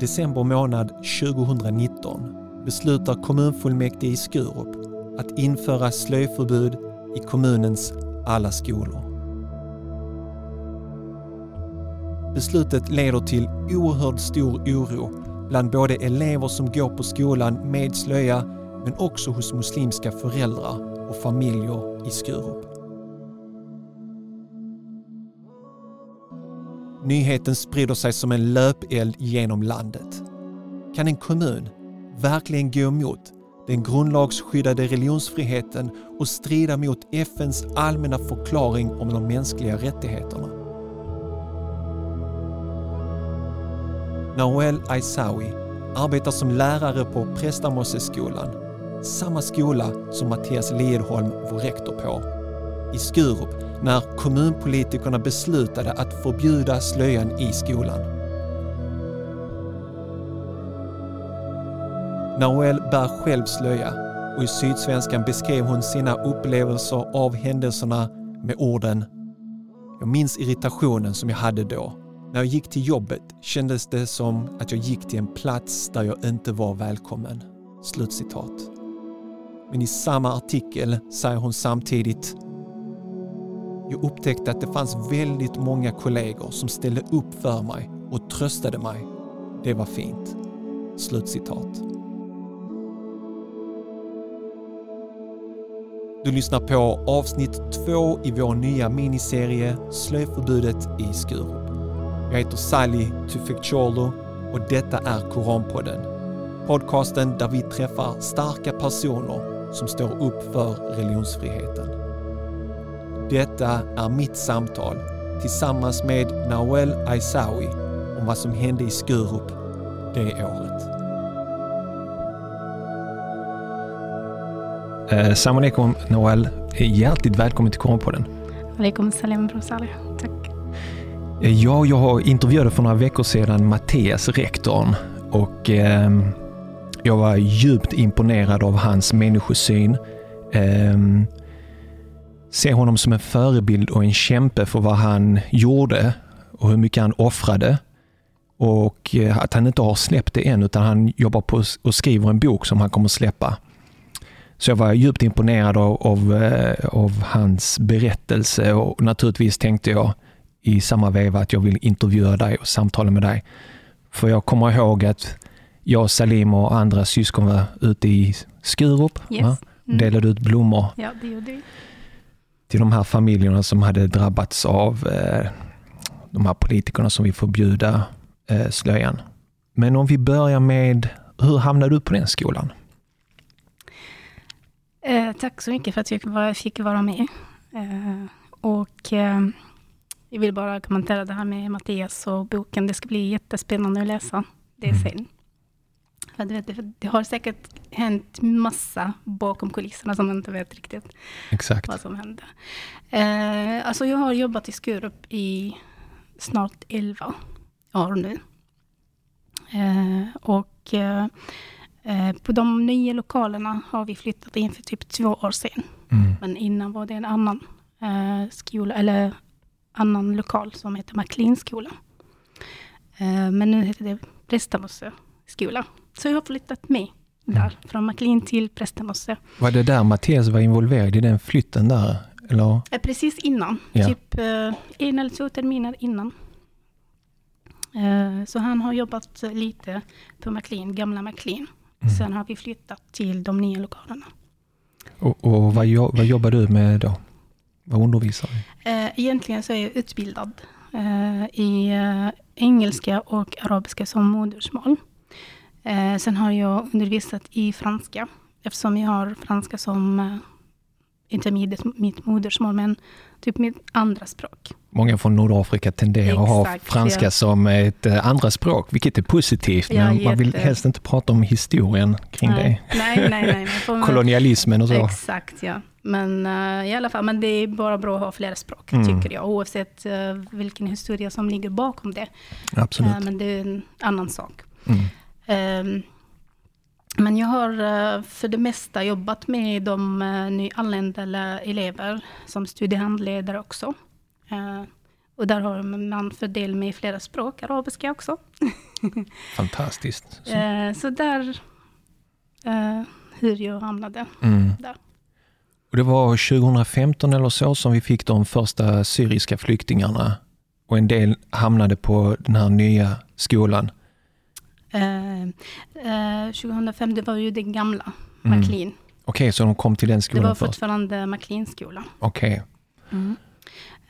december månad 2019 beslutar kommunfullmäktige i Skurup att införa slöjförbud i kommunens alla skolor. Beslutet leder till oerhört stor oro bland både elever som går på skolan med slöja men också hos muslimska föräldrar och familjer i Skurup. Nyheten sprider sig som en löpeld genom landet. Kan en kommun verkligen gå emot den grundlagsskyddade religionsfriheten och strida mot FNs allmänna förklaring om de mänskliga rättigheterna? Nawel Aisawi arbetar som lärare på Prästamosseskolan, samma skola som Mattias Liedholm var rektor på, i Skurup när kommunpolitikerna beslutade att förbjuda slöjan i skolan. Nawel bär själv slöja och i Sydsvenskan beskrev hon sina upplevelser av händelserna med orden “Jag minns irritationen som jag hade då. När jag gick till jobbet kändes det som att jag gick till en plats där jag inte var välkommen.” Slutcitat. Men i samma artikel säger hon samtidigt jag upptäckte att det fanns väldigt många kollegor som ställde upp för mig och tröstade mig. Det var fint. Slutcitat. Du lyssnar på avsnitt två i vår nya miniserie Slöjförbudet i Skurup. Jag heter Sally Tufekcioglu och detta är Koranpodden. Podcasten där vi träffar starka personer som står upp för religionsfriheten. Detta är mitt samtal tillsammans med Nawel Aisawi om vad som hände i Skurup det året. Eh, Salam alaikum Noel. Hjärtligt välkommen till Koranpodden. Alaikum salam bror Saleh. Tack. Eh, Ja, jag intervjuade för några veckor sedan Mattias, rektorn, och eh, jag var djupt imponerad av hans människosyn. Eh, ser honom som en förebild och en kämpe för vad han gjorde och hur mycket han offrade. Och eh, att han inte har släppt det än, utan han jobbar på och skriver en bok som han kommer släppa. Så jag var djupt imponerad av, av, eh, av hans berättelse och naturligtvis tänkte jag i samma veva att jag vill intervjua dig och samtala med dig. För jag kommer ihåg att jag, Salim och andra syskon var ute i Skurup Yes. Mm. delade ut blommor Ja, det gjorde vi. Till de här familjerna som hade drabbats av eh, de här politikerna som vill förbjuda eh, slöjan. Men om vi börjar med, hur hamnade du på den skolan? Eh, tack så mycket för att jag fick vara med. Eh, och jag vill bara kommentera det här med Mattias och boken. Det ska bli jättespännande att läsa det Mm. sen. För du vet, det, det har säkert hänt massa bakom kulisserna som man inte vet riktigt Exakt. vad som hände. Eh, alltså jag har jobbat i Skurup i snart 11 år nu. Eh, och eh, eh, på de nya lokalerna har vi flyttat in för typ två år sedan. Mm. Men innan var det en annan eh, skola, eller annan lokal som heter Maclinskolan. Eh, men nu heter det Prästamosse skola. Så jag har flyttat med där, från Maclin till Prästamosse. Var det där Mattias var involverad i den flytten där? Eller? Eh, Precis innan, Ja. typ eh, en eller två terminer innan. Eh, Så han har jobbat lite på Maclean, gamla Maclean. Mm. Sen har vi flyttat till de nya lokalerna. Och, och vad, jo, vad jobbar du med då? Vad undervisar du? Egentligen så är jag utbildad i engelska och arabiska som modersmål. Eh, Sen har jag undervisat i franska, eftersom jag har franska som, eh, inte mitt, mitt modersmål, men typ mitt andra språk. Många från Nordafrika tenderar att ha Exakt, franska ja. som ett eh, andra språk, vilket är positivt, Ja, men man vill jätte. helst inte prata om historien kring nej, nej, nej, nej. man det. Kolonialismen och så. Exakt, ja. Men eh, i alla fall, men det är bara bra att ha flera språk, Mm. tycker jag. Oavsett eh, vilken historia som ligger bakom det. Absolut. Eh, men det är en annan sak. Mm. Ehm, men jag har eh, för det mesta jobbat med de uh, nyanlända elever som studiehandledare också. Eh, Och där har man fördel med flera språk, arabiska också. Fantastiskt. Så, eh, så där eh, hur jag hamnade mm. där. Och det var 2015 eller så som vi fick de första syriska flyktingarna och en del hamnade på den här nya skolan. Eh, eh, 2005, det var ju den gamla, mm. McLean. Okej, okay, så de kom till den skolan Det var först? fortfarande McLean-skolan. Okej. Okay. Mm.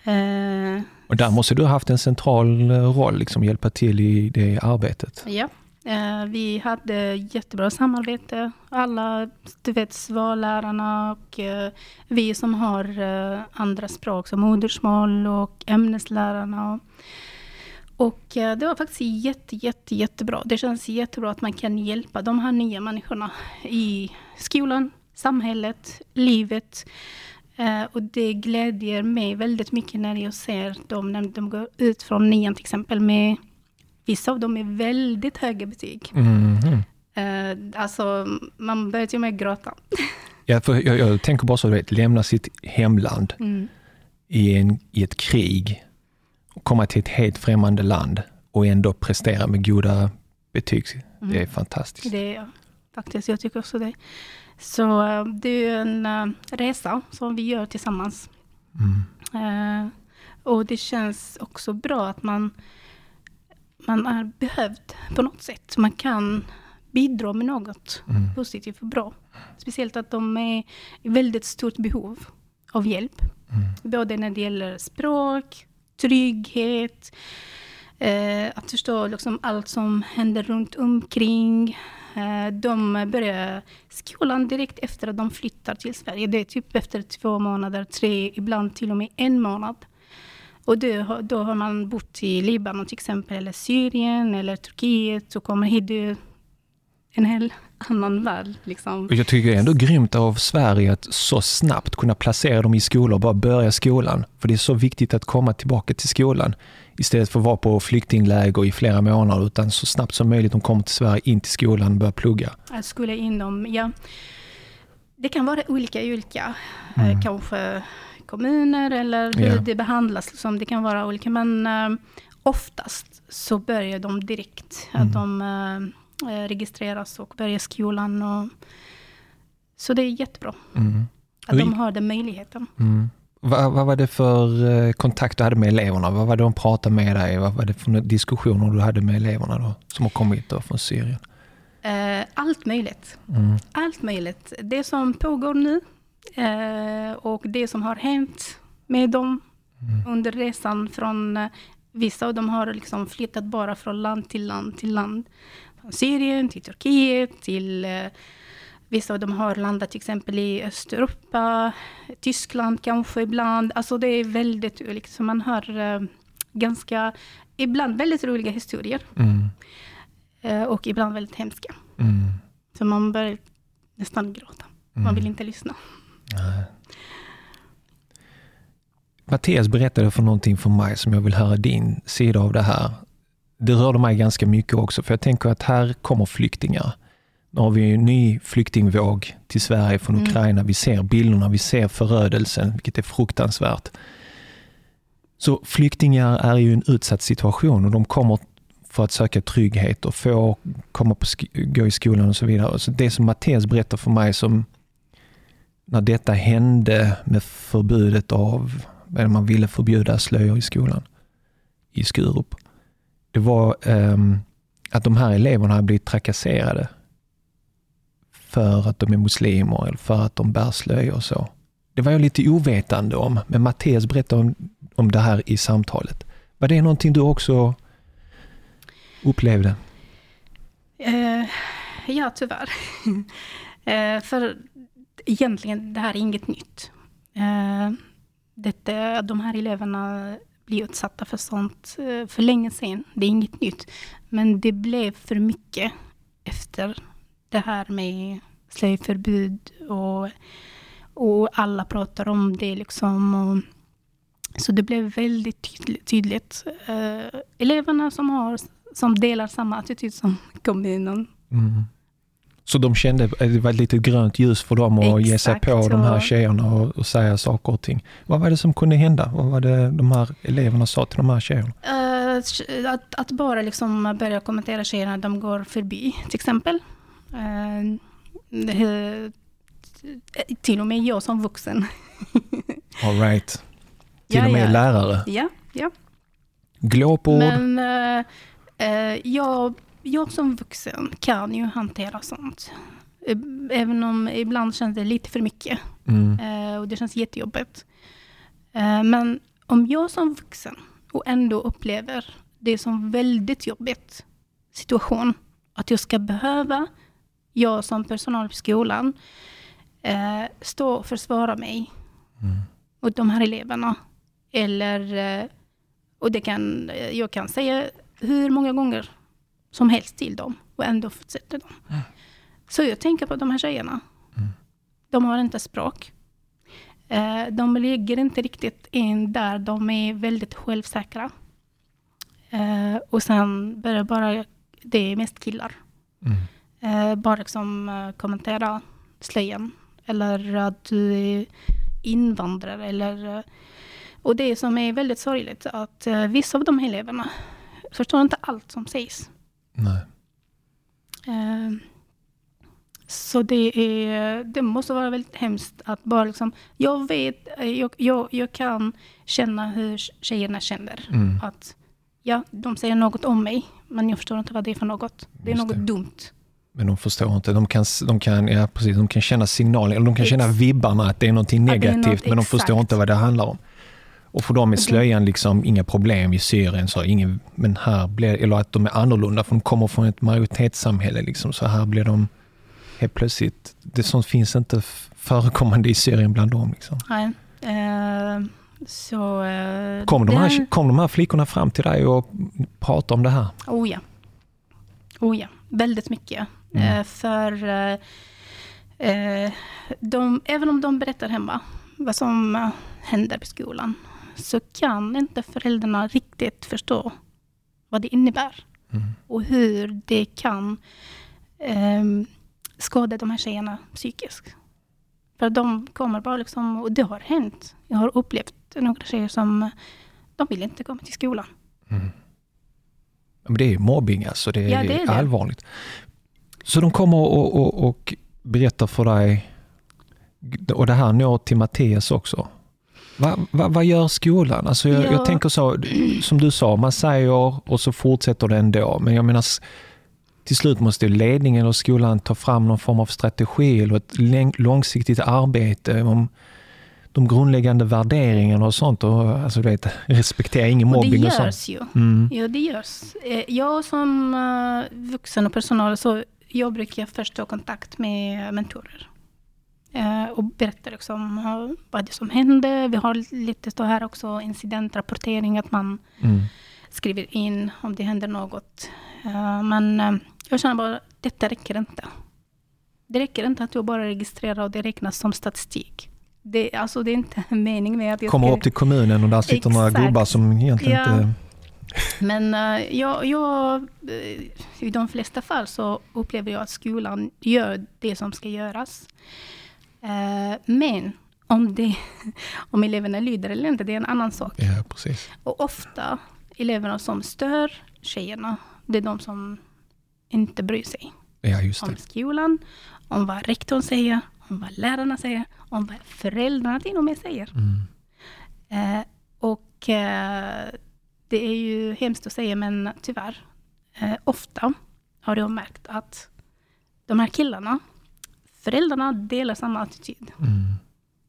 Eh, och där måste du ha haft en central eh, roll, liksom hjälpa till i det arbetet? Ja, eh, vi hade jättebra samarbete. Alla, du vet, svallärarna och eh, vi som har eh, andra språk som modersmål och ämneslärarna. Och, och eh, det var faktiskt jätte, jätte, jättebra. Det känns jättebra att man kan hjälpa de här nya människorna i skolan, samhället, livet. Uh, och det glädjer mig väldigt mycket när jag ser dem när de går ut från nian till exempel med vissa av dem med väldigt höga betyg. Mm. Alltså, man börjar till och med gråta. Ja, för jag, jag tänker bara så, vet, lämna sitt hemland mm. i, en, i ett krig komma till ett helt främmande land och ändå prestera med goda betyg. Mm. Det är fantastiskt. Det är faktiskt, jag tycker också det. Så eh, det är en uh, resa som vi gör tillsammans. Mm. Uh, och det känns också bra att man, man är behövd på något sätt. Man kan bidra med något mm. positivt och bra. Speciellt att de är i väldigt stort behov av hjälp. Mm. Både när det gäller språk, trygghet, eh, att förstå liksom allt som händer runt omkring. Eh, de börjar skolan direkt efter att de flyttar till Sverige. Det är typ efter två månader, tre, ibland till och med en månad. Och då, då har man bott i Libanon till exempel, eller Syrien eller Turkiet och kommer hit en hel annan värld. Liksom. Jag tycker det är ändå grymt av Sverige att så snabbt kunna placera dem i skolor och bara börja skolan. För det är så viktigt att komma tillbaka till skolan istället för att vara på flyktingläger i flera månader, utan så snabbt som möjligt de kommer till Sverige, in till skolan och börja plugga. Att skola in dem, ja. Det kan vara olika i olika, mm. eh, kanske kommuner eller hur yeah. det behandlas. Liksom. Det kan vara olika, men eh, oftast så börjar de direkt. Mm. Att de eh, registreras och börjar skolan. Och, så det är jättebra. Mm. Att de har den möjligheten. Mm. Vad, vad, var det för eh, kontakt du hade med eleverna? Vad var det de pratade med dig? Vad var det för diskussioner du hade med eleverna då, som har kommit då från Syrien? Eh, allt möjligt. Mm. Allt möjligt. Det som pågår nu eh, och det som har hänt med dem mm. under resan från Vissa av dem har liksom flyttat bara från land till land till land. Syrien till Turkiet till Vissa av dem har landat till exempel i Östeuropa, Tyskland kanske ibland. Alltså det är väldigt olika. Så man har uh, ganska, ibland väldigt roliga historier. Mm. Uh, och ibland väldigt hemska. Mm. Så man börjar nästan gråta. Man mm. vill inte lyssna. Nej. Mattias berättade för någonting för mig som jag vill höra din sida av det här. Det rörde mig ganska mycket också, för jag tänker att här kommer flyktingar nu har vi en ny flyktingvåg till Sverige från mm. Ukraina. Vi ser bilderna, vi ser förödelsen, vilket är fruktansvärt. Så flyktingar är ju en utsatt situation och de kommer för att söka trygghet och få komma på gå i skolan och så vidare. Så det som Mattias berättar för mig som när detta hände med förbudet av, eller man ville förbjuda slöjor i skolan i Skurup. Det var um, att de här eleverna hade blivit trakasserade för att de är muslimer eller för att de bär slöja och så. Det var jag lite ovetande om, men Mattias berättade om, om det här i samtalet. Var det någonting du också upplevde? Uh, ja, tyvärr. uh, för egentligen, det här är inget nytt. Eh, uh, detta, de här eleverna bli utsatta för sånt eh, för länge sedan. Det är inget nytt. Men det blev för mycket efter det här med slöjförbud och, och alla pratar om det. Liksom och, så det blev väldigt tydligt. tydligt. Uh, eleverna som, har, som delar samma attityd som kommunen. Mm. Så de kände att det var ett litet grönt ljus för dem att ge sig Exakt, på de här tjejerna och, och säga saker och ting. Vad var det som kunde hända? Vad var det de här eleverna sa till de här tjejerna? Eh, att, att bara liksom börja kommentera tjejerna när de går förbi, till exempel. Eh, det- till och med jag som vuxen. All right. Till Ja, och med ja. lärare. Ja, ja. Glåpord. Men eh, eh, jag, jag som vuxen kan ju hantera sånt. Även om ibland känns det lite för mycket. Mm. Eh, och det känns jättejobbigt. Eh, men om jag som vuxen och ändå upplever det som väldigt jobbigt situation, att jag ska behöva, jag som personal på skolan, eh, stå och försvara mig Mm. mot de här eleverna. Eller, och det kan, jag kan säga hur många gånger som helst till dem och ändå fortsätter de. Så jag tänker på de här tjejerna. De har inte språk. Eh, De ligger inte riktigt in där de är väldigt självsäkra. Eh, Och sen börjar bara, det är mest killar. Mm. Eh, bara liksom kommentera slöjan. Eller att du är invandrare. Eller, och det som är väldigt sorgligt att vissa av de här eleverna förstår inte allt som sägs. Nej. Eh, Så det, är, det måste vara väldigt hemskt att bara liksom, jag vet, jag, jag, jag kan känna hur tjejerna känner. Mm. Att ja, de säger något om mig, men jag förstår inte vad det är för något. Det är Just något det. dumt. Men de förstår inte. De kan, de kan, ja, precis, de kan känna signalen, eller de kan Ex- känna vibbarna att det är någonting Att det är negativt, något- men de förstår exakt. inte vad det handlar om. Och för dem är det- slöjan liksom inga problem i Syrien, så ingen, men här blir, eller att de är annorlunda, för de kommer från ett majoritetssamhälle, liksom, så här blir de helt plötsligt, det sånt finns inte förekommande i Syrien bland dem. Liksom. Nej. Eh, så... Eh, Kom, de här, kom de här flickorna fram till dig och pratade om det här? Oh ja. Oh ja, väldigt mycket. Mm. Eh, för de, även om de berättar hemma vad som händer på skolan, så kan inte föräldrarna riktigt förstå vad det innebär. Mm. Och hur det kan eh, skada de här tjejerna psykiskt. För de kommer bara liksom, och det har hänt. Jag har upplevt några tjejer som, de vill inte komma till skolan. Mm. Men det är mobbing alltså, det är, Ja, det är det. allvarligt. Så de kommer och, och, och berättar för dig, och det här når till Mattias också. Va, va, vad gör skolan? Alltså jag, Ja. jag tänker så, som du sa, man säger och så fortsätter det ändå. Men jag menar, till slut måste ledningen eller skolan ta fram någon form av strategi eller ett långsiktigt arbete om de grundläggande värderingarna och sånt. Och, alltså, du vet, respektera ingen Och det mobbing och sånt. görs ju. Mm. Ja, det görs. Eh, Jag som eh, vuxen och personal, så jag brukar först ta kontakt med mentorer. Eh, Och berätta liksom eh, vad som hände. Vi har lite så här också incidentrapportering, att man Mm. skriver in om det händer något. Eh, Men jag känner bara, detta räcker inte. Det räcker inte att jag bara registrerar och det räknas som statistik. Det, alltså, det är inte en mening med att jag kommer ska... upp till kommunen och där sitter några Exakt. gubbar som egentligen Ja. inte... Men jag, jag, i de flesta fall så upplever jag att skolan gör det som ska göras. Eh, men om, det, om eleverna lyder eller inte, det är en annan sak. Ja, precis. Och ofta, eleverna som stör tjejerna, det är de som inte bryr sig Ja, om skolan, om vad rektorn säger, om vad lärarna säger, om vad föräldrarna till och med säger. Mm. Eh, och eh, det är ju hemskt att säga, men tyvärr, eh, ofta har jag märkt att de här killarna, föräldrarna delar samma attityd. Mm.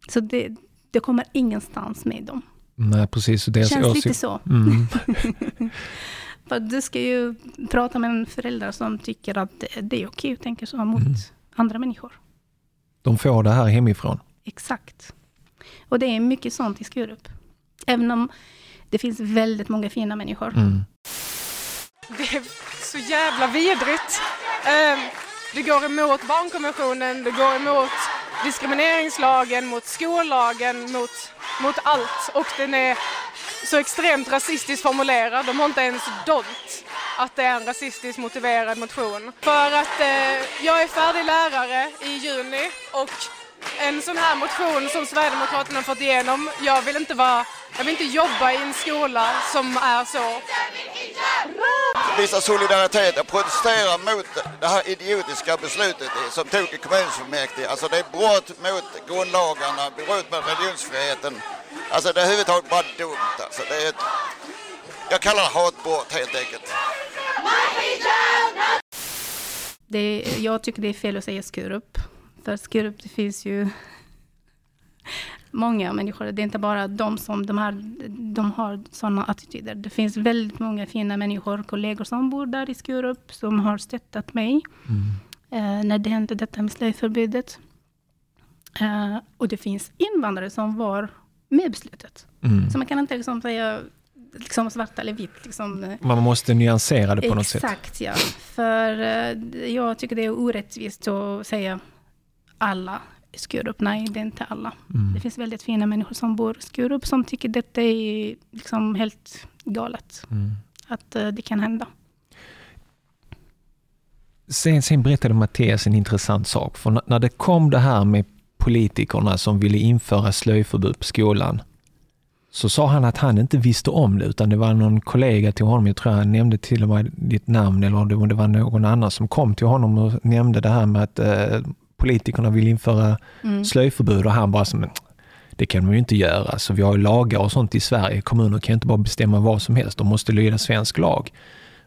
Så det, det kommer ingenstans med dem. Nej, precis. Det känns lite så. Mm. För du ska ju prata med en förälder som tycker att det- är okej att tänka så mot Mm. andra människor. De får det här hemifrån. Exakt. Och det är mycket sånt i Skurup. Även om det finns väldigt många fina människor. Mm. Det är så jävla vidrigt. Ehm, det går emot barnkonventionen, det går emot diskrimineringslagen, mot skollagen, mot, mot allt. Och den är så extremt rasistiskt formulerad. De har inte ens dolt att det är en rasistiskt motiverad motion. För att eh, jag är färdig lärare i juni och en sån här motion som Sverigedemokraterna fått igenom, jag vill inte vara jag vill inte jobba i en skola som är så. Visa solidaritet och protestera mot det här idiotiska beslutet som tog i kommunfullmäktige. Alltså det är brott mot grundlagarna, brott mot religionsfriheten. Alltså det är överhuvudtaget bara dumt. Alltså det är ett, jag kallar det hatbrott helt enkelt. Det, jag tycker det är fel att säga Skurup. För Skurup, det finns ju många människor. Det är inte bara de som de, här, de har sådana attityder. Det finns väldigt många fina människor, kollegor som bor där i Skurup, som har stöttat mig mm. eh, när det hände detta med slöjförbudet. Eh, och det finns invandrare som var med beslutet. Mm. Så man kan inte liksom säga liksom svart eller vitt. Liksom. Man måste nyansera det på Exakt, något sätt. Exakt, ja. För eh, jag tycker det är orättvist att säga alla Skurup. Nej, det är inte alla. Mm. Det finns väldigt fina människor som bor i Skurup som tycker detta är liksom helt galet. Mm. Att uh, det kan hända. Sen, sen berättade Mattias en intressant sak. För när det kom det här med politikerna som ville införa slöjförbud på skolan, så sa han att han inte visste om det, utan det var någon kollega till honom, jag tror han nämnde till och med ditt namn, eller det var någon annan som kom till honom och nämnde det här med att eh, politikerna vill införa mm. slöjförbud och han bara som det kan man ju inte göra. Så vi har ju lagar och sånt i Sverige. Kommuner kan inte bara bestämma vad som helst. De måste lyda svensk lag.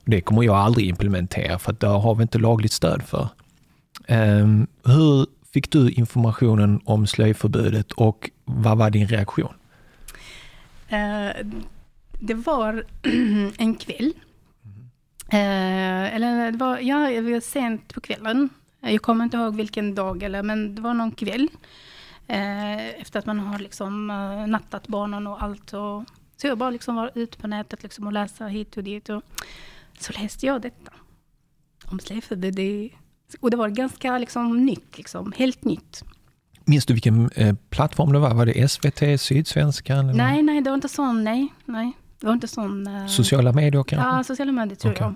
Det kommer jag aldrig implementera för att det har vi inte lagligt stöd för. Um, hur fick du informationen om slöjförbudet och vad var din reaktion? Uh, det var en kväll. Uh, eller det var, ja, det var sent på kvällen. Jag kommer inte ihåg vilken dag, eller, men det var någon kväll. Eh, efter att man har liksom, eh, nattat barnen och allt. Och, så jag bara liksom var ute på nätet liksom, och läste hit och dit. Och, så läste jag detta. Om slöjförbud. Och det var ganska liksom, nytt, liksom, helt nytt. Minns du vilken eh, plattform det var? Var det SVT, Sydsvenskan? Eller? Nej, nej, det var inte sån, nej. nej. Det var inte sån... Eh, sociala medier kanske? Ja, sociala medier tror okay. jag.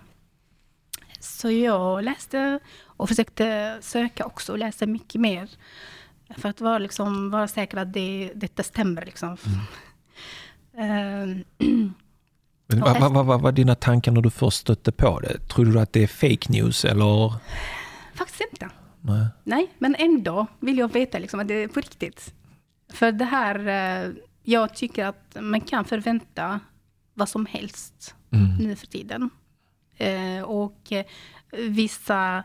Så jag läste och försökte söka också och läsa mycket mer. För att vara, liksom, vara säker att det, detta stämmer. Liksom. Mm. Men vad, vad, vad, vad var dina tankar när du först stötte på det? Tror du att det är fake news eller? Faktiskt inte. Nej, Nej men ändå vill jag veta liksom, att det är på riktigt. För det här, eh, jag tycker att man kan förvänta vad som helst mm. nu för tiden. Eh, och eh, vissa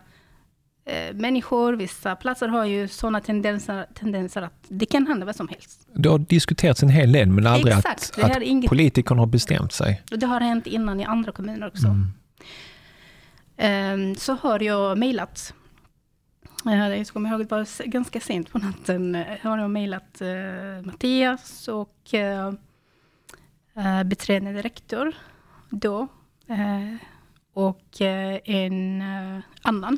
människor, vissa platser har ju sådana tendenser, tendenser att det kan hända vad som helst. Det har diskuterats en hel del, men aldrig Exakt, att, att inget... politikerna har bestämt sig. Det har hänt innan i andra kommuner också. Mm. Um, så har jag mejlat jag kommer ihåg att det var ganska sent på natten. Jag har mejlat uh, Mattias och beträdande rektor då. Och en annan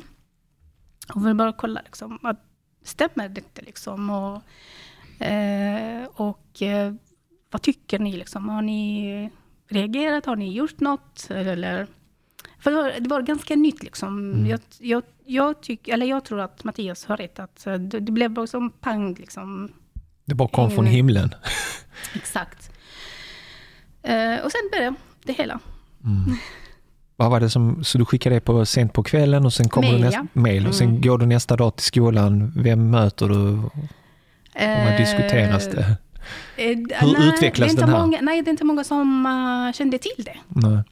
och vill bara kolla, liksom, att stämmer detta? Liksom? Och, eh, och eh, vad tycker ni? Liksom? Har ni reagerat? Har ni gjort något? Eller, för det var, det var ganska nytt. Liksom. Mm. Jag, jag, jag, tyck, eller jag tror att Mattias har rätt. Att det, det blev bara som pang. Liksom. Det bara kom från himlen. Exakt. Eh, och sen började det hela. Mm. Vad var det som, så du skickade det på sent på kvällen och sen kommer mail, du nästa, ja. mail och sen mm. går du nästa dag till skolan. Vem möter du? Och vad uh, diskuteras det? Uh, Hur nej, utvecklas den här? Många, nej, det är inte många som uh, kände till det. Nej.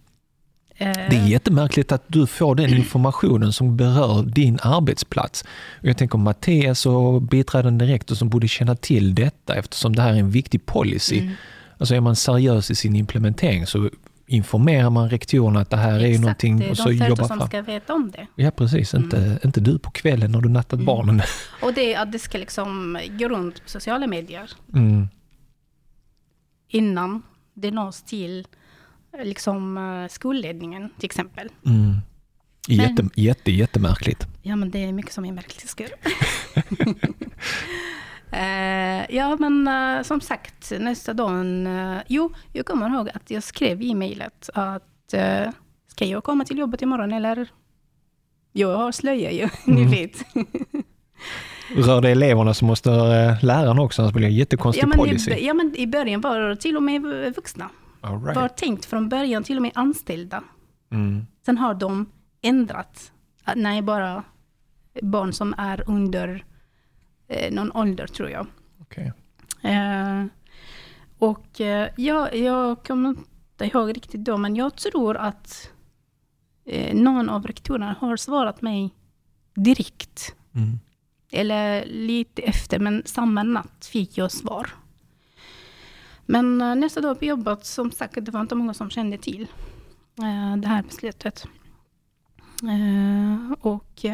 Det är jättemärkligt att du får den informationen som berör din arbetsplats. Jag tänker Mattias och biträdande rektor som borde känna till detta eftersom det här är en viktig policy. Mm. Alltså är man seriös i sin implementering så informerar man rektorerna att det här Exakt, är någonting. det är och så de jobbar som fram. ska veta om det. Ja precis, mm. inte, inte du på kvällen när du nattat mm. barnen. Och det, att det ska liksom gå runt på sociala medier. Mm. Innan det nås till liksom uh, skolledningen till exempel. Mm. Jätte, men, jätte, jättemärkligt. Ja men det är mycket som är märkligt i skolan. Uh, ja, men uh, som sagt, nästa dag... Uh, jo, jag kommer ihåg att jag skrev i mejlet att ska jag komma till jobbet imorgon eller? Jag har slöja ju, ni Mm. vet. Rör det eleverna så måste uh, lärarna också, annars blir det en jättekonstig Ja men, policy. i, ja men i början var det till och med vuxna. All Var right. tänkt från början till och med anställda. mm. Sen har de ändrat. Nej, bara barn som är under eh, någon ålder tror jag. Okej. Eh, och eh, jag, jag kommer inte ihåg riktigt då, men jag tror att eh, någon av rektorerna har svarat mig direkt. Mm. Eller lite efter, men samma natt fick jag svar. Men eh, nästa dag på jobbet, som sagt, det var inte många som kände till eh, det här beslutet. Och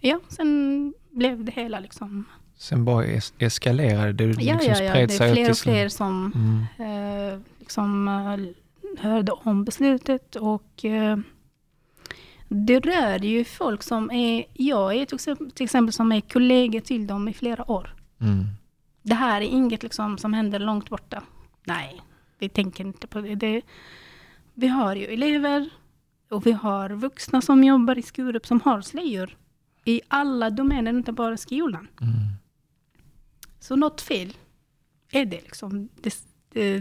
ja, sen blev det hela liksom... Sen bara es- eskalerade det, liksom Ja, ja, ja, spred det är fler och slut. fler som Mm. eh, liksom eh, hörde om beslutet och eh, det rör ju folk som är, jag är till exempel, till exempel som är kollega till dem i flera år. Mm. Det här är inget liksom som händer långt borta. Nej, vi tänker inte på det. det vi har ju elever och vi har vuxna som jobbar i Skurup som har slöjor i alla domäner, inte bara skolan. Mm. Så något fel är det liksom. Det, det,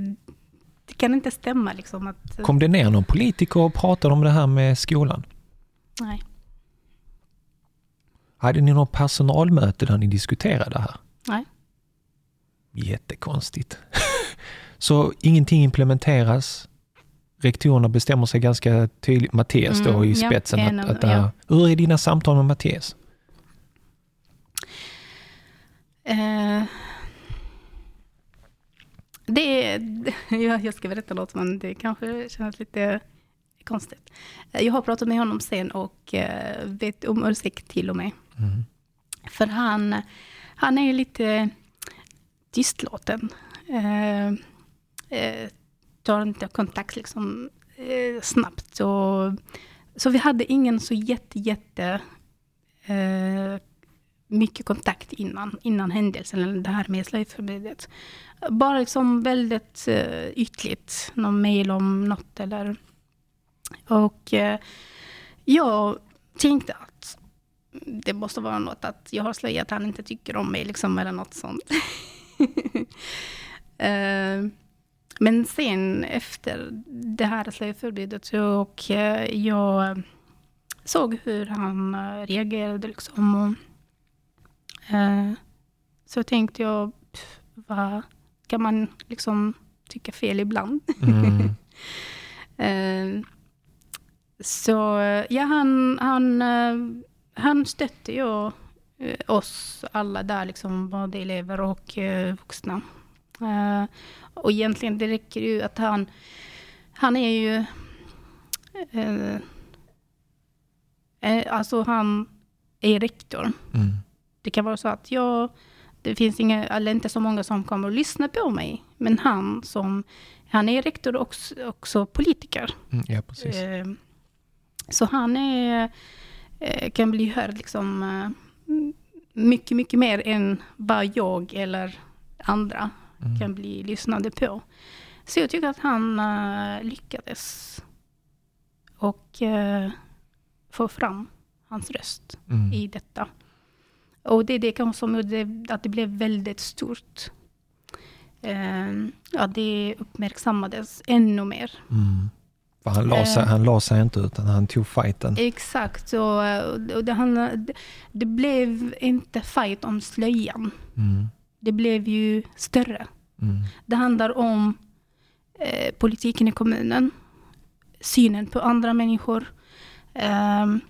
det kan inte stämma liksom att... Kom det ner någon politiker och pratade om det här med skolan? Nej. Hade ni något personalmöte där ni diskuterade det här? Nej. Jättekonstigt. Så ingenting implementeras. Rektorerna bestämmer sig ganska tydligt, Mattias då Mm, i ja, spetsen. en att, att ja. Hur är dina samtal med Mattias? Eh, det är, jag, ska berätta något, men det kanske känns lite konstigt. Eh, Jag har pratat med honom sen och eh, vet om ursäkt till och med. Mm. För han, han är lite tystlåten. Eh, eh, tar inte kontakt liksom eh, snabbt. Och, så vi hade ingen så jätte, jätte eh, mycket kontakt innan, innan händelsen, eller det här med slöjförbudet. Bara liksom väldigt uh, ytligt, någon mail om något eller... Och uh, jag tänkte att det måste vara något att jag har slöjat, att han inte tycker om mig liksom, eller något sånt. uh, men sen efter det här slöjförbudet och jag såg hur han reagerade liksom. Och, eh, så tänkte jag, pff, vad kan man liksom tycka fel ibland? Mm. Eh, så ja, han, han, eh, han stötte ju eh, oss alla där, liksom, både elever och eh, vuxna. Eh, och egentligen det räcker ju att han, han är ju, eh, eh, alltså han är rektor. Mm. Det kan vara så att jag, det finns inga, eller inte så många som kommer att lyssna på mig, men han som, han är rektor och också, också politiker. Mm. Ja, precis. Eh, Så han är, eh, kan bli hörd liksom, eh, mycket, mycket mer än vad jag eller andra Mm. kan bli lyssnade på. Så jag tycker att han eh, lyckades och få fram hans röst Mm. i detta. Och det är det kanske som gjorde att det blev väldigt stort. Eh, ja, det uppmärksammades ännu mer. Mm. Han, la sig, Eh. han la sig inte utan han tog fighten. Exakt, eh, och det, handlar, det, blev inte fight om slöjan. Mm. Det blev ju större. Mm. Det handlar om eh, politiken i kommunen, synen på andra människor. Ehm,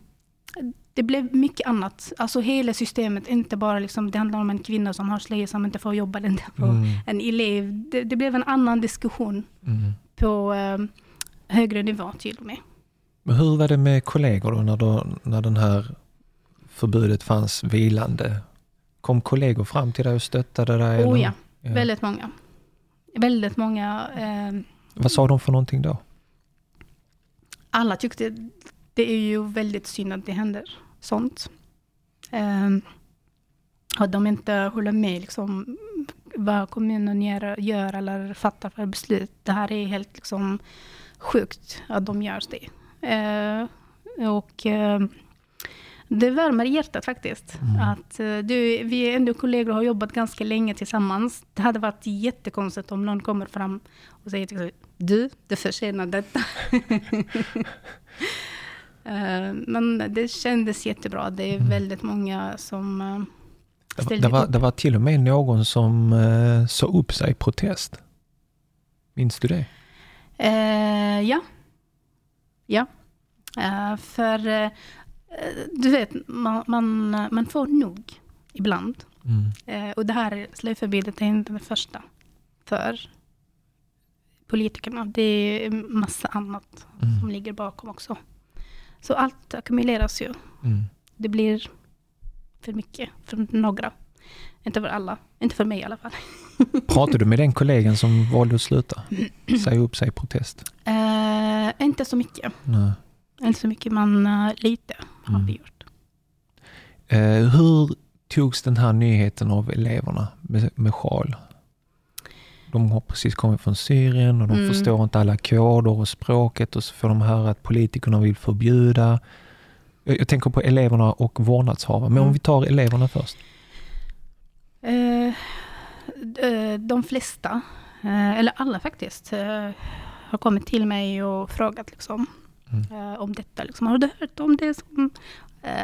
det blev mycket annat. Alltså hela systemet, inte bara liksom, det handlar om en kvinna som har slöja som inte får jobba, inte får Mm. en elev. Det, det blev en annan diskussion Mm. på eh, högre nivå till och med. Men hur var det med kollegor då när, då, när den här förbudet fanns vilande? Kom kollegor fram till dig och stöttade dig? Oh ja, Ja. väldigt många. Väldigt många. Eh, Vad sa de för någonting då? alla tyckte det är ju väldigt synd att det händer sånt. Eh, att de inte håller med liksom, vad kommunen gör, gör eller fattar för beslut. Det här är helt liksom, sjukt att de gör det. Eh, och eh, det värmer hjärtat faktiskt. Mm. Att eh, du, vi är ändå kollegor och har jobbat ganska länge tillsammans. Det hade varit jättekonstigt om någon kommer fram och säger till du, du förtjänar detta. Eh, Men det kändes jättebra. Det är Mm. väldigt många som eh, Det var, ställde det, var, upp. det var till och med någon som eh, sa upp sig i protest. Minns du det? Ja. Ja. För du vet, man, man, man får nog ibland. Mm. Och det här slöjförbudet är inte det första för politikerna. Det är massa annat som Mm. ligger bakom också. Så allt ackumuleras ju. Mm. Det blir för mycket för några. Inte för alla. Inte för mig i alla fall. Pratade du med den kollegan som valde att sluta? Säga upp sig i protest? Eh, inte så mycket. Nej. Inte så mycket, men eh, lite har Mm. vi gjort. Eh, hur togs den här nyheten av eleverna med, med sjal? De har precis kommit från Syrien och de Mm. förstår inte alla koder och språket och så får de höra att politikerna vill förbjuda. Jag, jag tänker på eleverna och vårdnadshavare, men om Mm. vi tar eleverna först. Eh, eh, de flesta, eh, eller alla faktiskt, eh, har kommit till mig och frågat liksom, Mm. om detta. Liksom. Har du hört om det som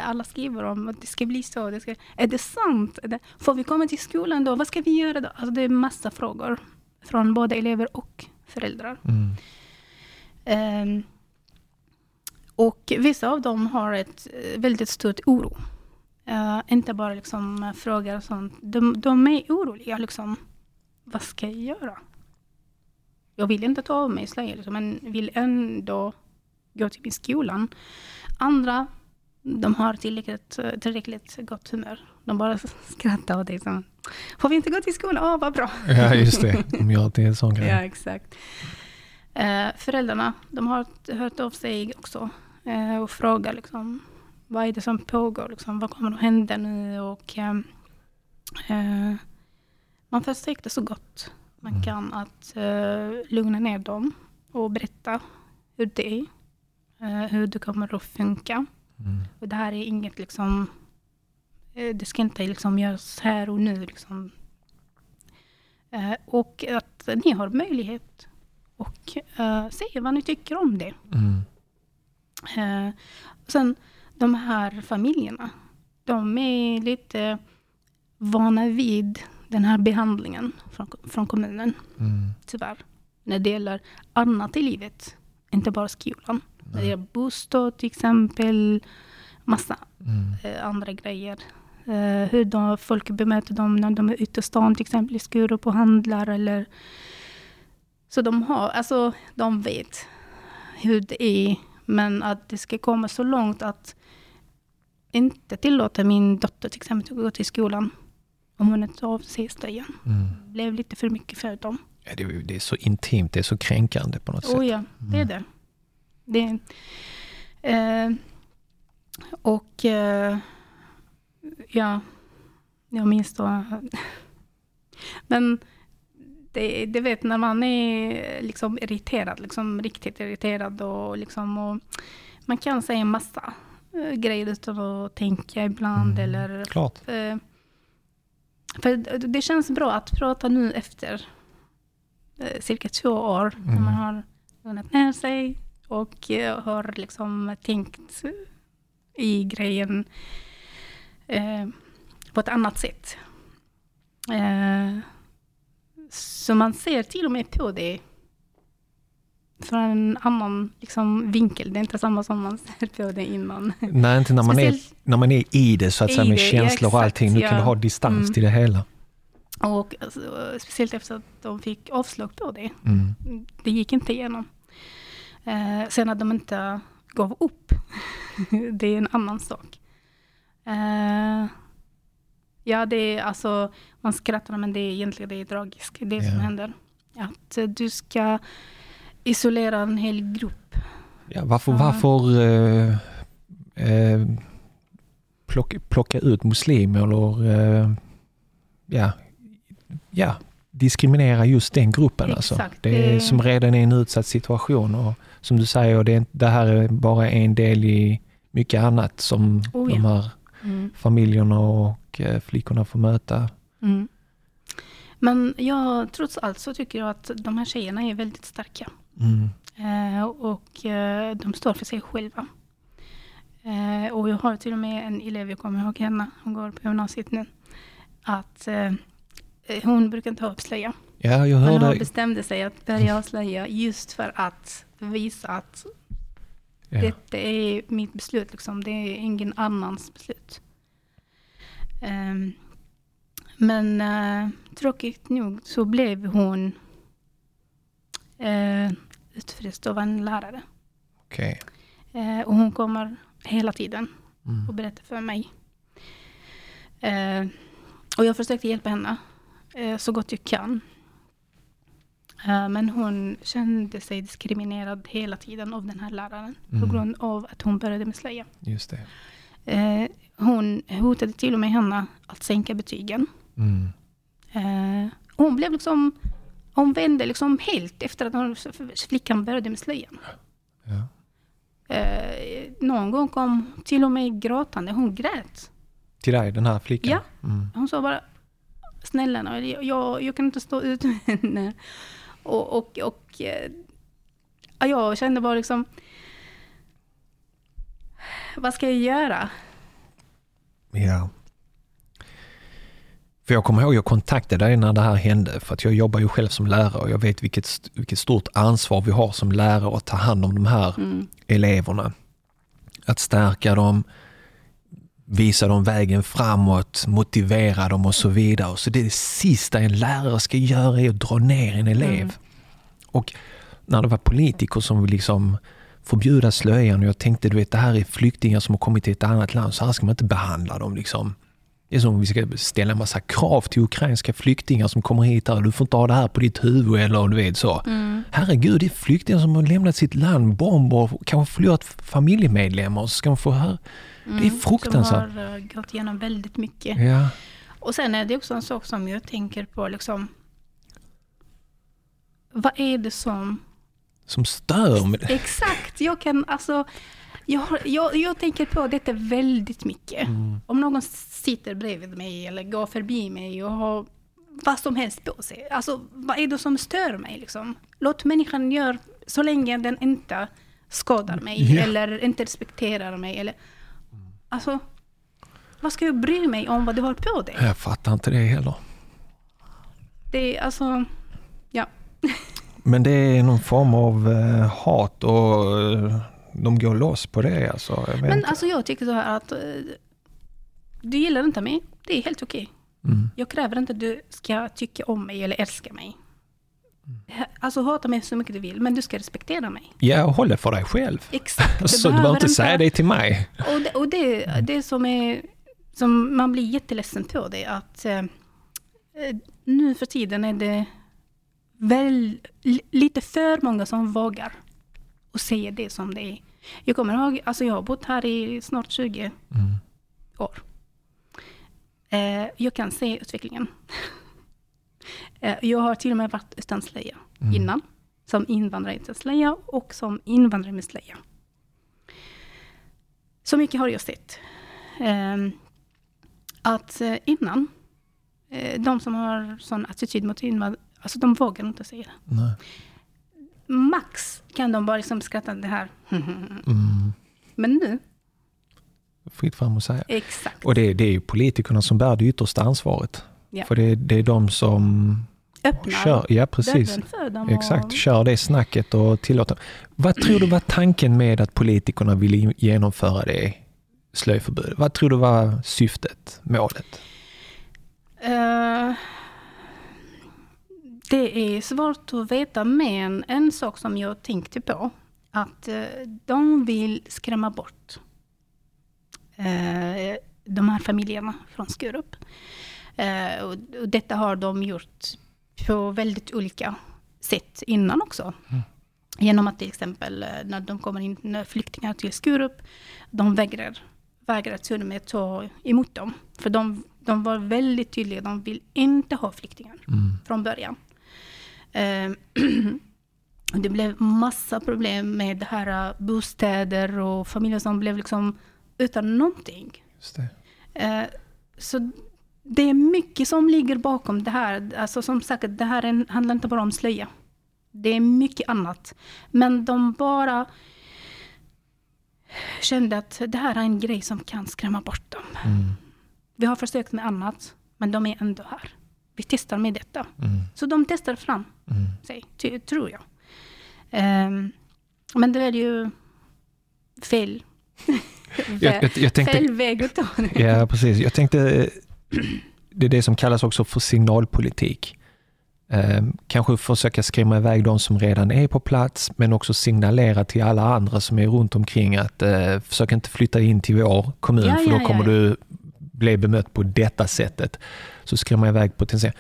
alla skriver om? Att det ska bli så? Det ska, är det sant? Får vi komma till skolan då? Vad ska vi göra då? Alltså, det är massa frågor från både elever och föräldrar. Mm. Ehm, och vissa av dem har ett eh, väldigt stort oro. Eh, inte bara liksom frågor och sånt. De, de är oroliga liksom. Vad ska jag göra? Jag vill inte ta av mig slöja, liksom, men vill ändå gå till min skolan. Andra, de har tillräckligt, eh, tillräckligt gott humör. De bara skrattar åt dig. Liksom. Får vi inte gå till skolan? Åh, vad bra. Ja, just det. De gör till en sån grej. Ja, exakt. Eh, föräldrarna, de har hört av sig också eh, och frågar liksom, vad är det som pågår, liksom, vad kommer att hända nu? Och, eh, eh, man försökte så gott man Mm. kan att eh, lugna ner dem och berätta hur det är, eh, hur det kommer att funka. Mm. Och det här är inget liksom, eh, det ska inte liksom göras här och nu. Liksom. Eh, och att ni har möjlighet och uh, säga vad ni tycker om det. Mm. Eh, sen de här familjerna, de är lite vana vid den här behandlingen från, från kommunen, Mm. tyvärr. När det gäller annat i livet, inte bara skolan. Det gäller bostad till exempel, massa Mm. eh, andra grejer. Eh, hur de, folk bemöter dem när de är ute i stan, till exempel i Skurup och handlar. Eller, så de har, alltså de vet hur det är. Men att det ska komma så långt att inte tillåta min dotter till exempel att gå till skolan om hon inte av sig slöjan. Mm. Det blev lite för mycket för dem. Ja, det, är- det är så intimt, det är så kränkande på något sätt. Oh ja, det är Mm. det. Det eh, och eh, ja, jag minns då. Men det, det vet när man är liksom irriterad, liksom riktigt irriterad och liksom och man kan säga en massa eh, grejer utan att tänka ibland Mm, eller Klart. Eh, För det- det känns bra att prata nu efter eh, cirka två år. När Mm. man har lugnat ner sig och eh, har liksom tänkt i grejen eh, på ett annat sätt. Eh, så man ser till och med på det från en annan liksom, vinkel. Det är inte samma som man ser på det innan. Nej, inte när man, är, när man är i det så att säga med det, ja, känslor och exakt, allting. Nu kan ja. du ha distans Mm. till det hela. Och alltså, speciellt efter att de fick avslag på det. Mm. Det gick inte igenom. Eh, sen att de inte gav upp, det är en annan sak. Eh, ja, det är alltså, man skrattar men det är egentligen det är tragiskt, det som Ja. händer. Att eh, du ska isolera en hel grupp. Ja, varför varför eh, eh, plocka, plocka ut muslimer eller eh, ja, ja, diskriminera just den gruppen. Alltså. Exakt, Det är det- som redan är en utsatt situation och som du säger, det, det här är bara en del i mycket annat som Oh, ja. de här Mm. familjerna och eh, flickorna får möta. Mm. Men jag, trots allt så tycker jag att de här tjejerna är väldigt starka. Mm. Eh, och eh, de står för sig själva. Eh, och jag har till och med en elev, jag kommer ihåg henne, hon går på gymnasiet nu, att eh, hon brukar inte ha upp slöja. Ja, jag Men hon hörde... bestämde sig att börja ha slöja just för att visa att Ja. detta är mitt beslut, liksom. det är ingen annans beslut. Ehm, men uh, tråkigt nog så blev hon uh, utfryst av en lärare. Okej. Eh, och hon kommer hela tiden Mm. och berättar för mig. Eh, och jag försökte hjälpa henne så gott jag kan. Eh, men hon kände sig diskriminerad hela tiden av den här läraren Mm. på grund av att hon började med slöja. Just det. Eh, hon hotade till och med henne att sänka betygen. Mm. Eh, hon blev liksom, hon vände liksom helt efter att hon, flickan började med slöjan. Ja. Någon gång kom till och med gråtande, hon grät. Till dig, den här flickan? Ja. Mm. Hon sa bara, snälla jag, jag kan inte stå ut med henne. Och, och, och eh, ja, jag kände bara liksom, vad ska jag göra? Ja. För jag kommer ihåg, jag kontaktade dig när det här hände, för att jag jobbar ju själv som lärare och jag vet vilket, vilket stort ansvar vi har som lärare att ta hand om de här Mm. eleverna. Att stärka dem, visa dem vägen framåt, motivera dem och så vidare. Så det, är det sista en lärare ska göra är att dra ner en elev. Mm. Och när det var politiker som vill liksom förbjuda slöjan och jag tänkte du vet det här är flyktingar som har kommit till ett annat land, så här ska man inte behandla dem. Liksom. Det är som om vi ska ställa en massa krav till ukrainska flyktingar som kommer hit här. Du får inte ha det här på ditt huvud eller du vet så. Mm. Herregud, det är flyktingar som har lämnat sitt land, bomber, kanske förlorat familjemedlemmar. Så ska man få höra. Det är fruktansvärt. Som har eh, gått igenom väldigt mycket. Ja, Och sen är det också en sak som jag tänker på, liksom, vad är det som som stör med det. Exakt, jag kan alltså, jag, jag, jag tänker på detta väldigt mycket. Mm. Om någon sitter bredvid mig eller går förbi mig och har vad som helst på sig. Alltså, vad är det som stör mig? Liksom? Låt människan göra så länge den inte skadar mig Ja. eller inte respekterar mig. Eller, alltså, vad ska jag bry mig om vad du har på dig? Jag fattar inte det heller. Det är alltså, ja. Men det är någon form av eh, hat och eh, de går loss på det alltså. Men inte. alltså jag tycker så här att eh, du gillar inte mig, det är helt okej. Mm. Jag kräver inte att du ska tycka om mig eller älska mig. Alltså hata mig så mycket du vill, men du ska respektera mig. Ja, och håll det för dig själv. Exakt. Så du behöver inte säga det till mig. Och det, och det, det som, är, som man blir jätteledsen på det är att eh, eh, nu för tiden är det väl li- lite för många som vågar och säga det som det är. Jag kommer ihåg, alltså jag har bott här i snart 20 Mm. år. Eh, jag kan se utvecklingen. eh, jag har till och med varit utan slöja Mm. innan. Som invandrare utan slöja och som invandrare med slöja. Så mycket har jag sett. Eh, att innan, eh, de som har sån attityd mot invandrare, alltså de vågar inte säga det. Nej. Max kan de bara liksom skratta det här. Mm. Men nu, Fritt fram och säga. exakt. Och det, det är ju politikerna som bär det yttersta ansvaret. Ja. För det, det är de som Öppnar kör, ja precis. dem. Exakt, Och, kör det snacket och tillåter. Vad tror du var tanken med att politikerna ville genomföra det slöjförbudet? Vad tror du var syftet, målet? Eh, det är svårt att veta, men en sak som jag tänkte på, att eh, de vill skrämma bort eh, de här familjerna från Skurup. Eh, och, och detta har de gjort på väldigt olika sätt innan också. Mm. Genom att till exempel eh, när de kommer in när flyktingar till Skurup, de vägrar, vägrar till och med ta emot dem. För de, de var väldigt tydliga. De vill inte ha flyktingar Mm. från början. Eh, det blev massa problem med det här uh, bostäder och familjer som blev liksom utan någonting. Eh, så det är mycket som ligger bakom det här. Alltså som sagt, det här är, handlar inte bara om slöja. Det är mycket annat. Men de bara kände att det här är en grej som kan skrämma bort dem. Mm. Vi har försökt med annat, men de är ändå här. Vi testar med detta. Mm. Så de testar fram Mm. sig, tror jag. Ehm, men det är ju fel. Jag, jag, jag tänkte. Ja, precis. Jag tänkte, eh, det är det som kallas också för signalpolitik. Eh, kanske försöka skrämma iväg de som redan är på plats, men också signalera till alla andra som är runt omkring att eh, försök inte flytta in till vår kommun, Ja, för då ja, kommer ja. du bli bemött på detta sättet. Så skrämma iväg potentiellt.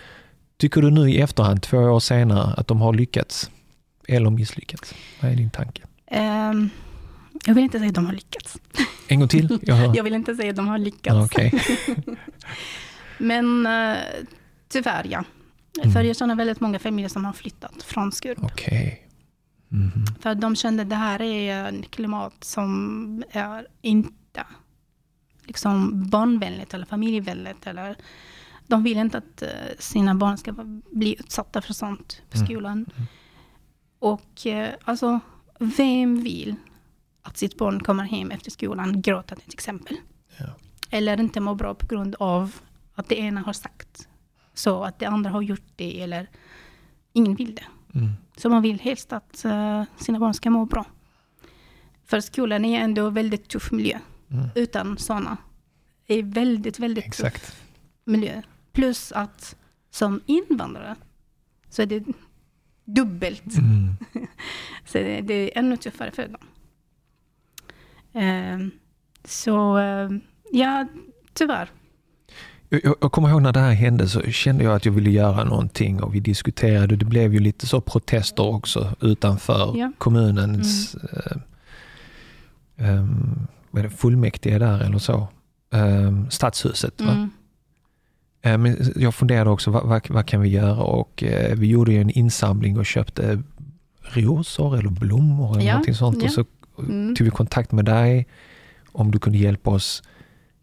Tycker du nu i efterhand, två år senare, att de har lyckats? Eller misslyckats? Vad är din tanke? Ehm, jag vill inte säga att de har lyckats. En gång till? Jag. Jag vill inte säga att de har lyckats. Okej. Men uh, tyvärr ja. Mm. För jag känner väldigt många familjer som har flyttat från Skurup. Okej. Mhm. För de kände att det här är en klimat som är inte liksom barnvänligt eller familjevänligt. Eller, de vill inte att eh, sina barn ska bli utsatta för sånt på Mm. skolan. Och eh, alltså, vem vill att sitt barn kommer hem efter skolan gråtande till exempel? Ja. Eller inte mår bra på grund av att det ena har sagt så, att det andra har gjort det, eller ingen vill det. Mm. Så man vill helst att eh, sina barn ska må bra. För skolan är ändå en väldigt tuff miljö. Mm. Utan sådana. Det är väldigt, väldigt tuff Exakt. miljö. Plus att som invandrare så är det dubbelt. Mm. Så det, det är ännu tuffare för dem. Ehm, så eh, ja, tyvärr. Jag, kommer ihåg när det här hände så kände jag att jag ville göra någonting och vi diskuterade. Det blev ju lite så protester också utanför Ja. kommunens eh, ehm, vad fullmäktige där eller så. Um, stadshuset. Mm. Men jag funderade också, vad, vad, vad kan vi göra? Och eh, vi gjorde ju en insamling och köpte rosor eller blommor eller Ja, någonting sånt. ja. Och så Mm. tog vi kontakt med dig om du kunde hjälpa oss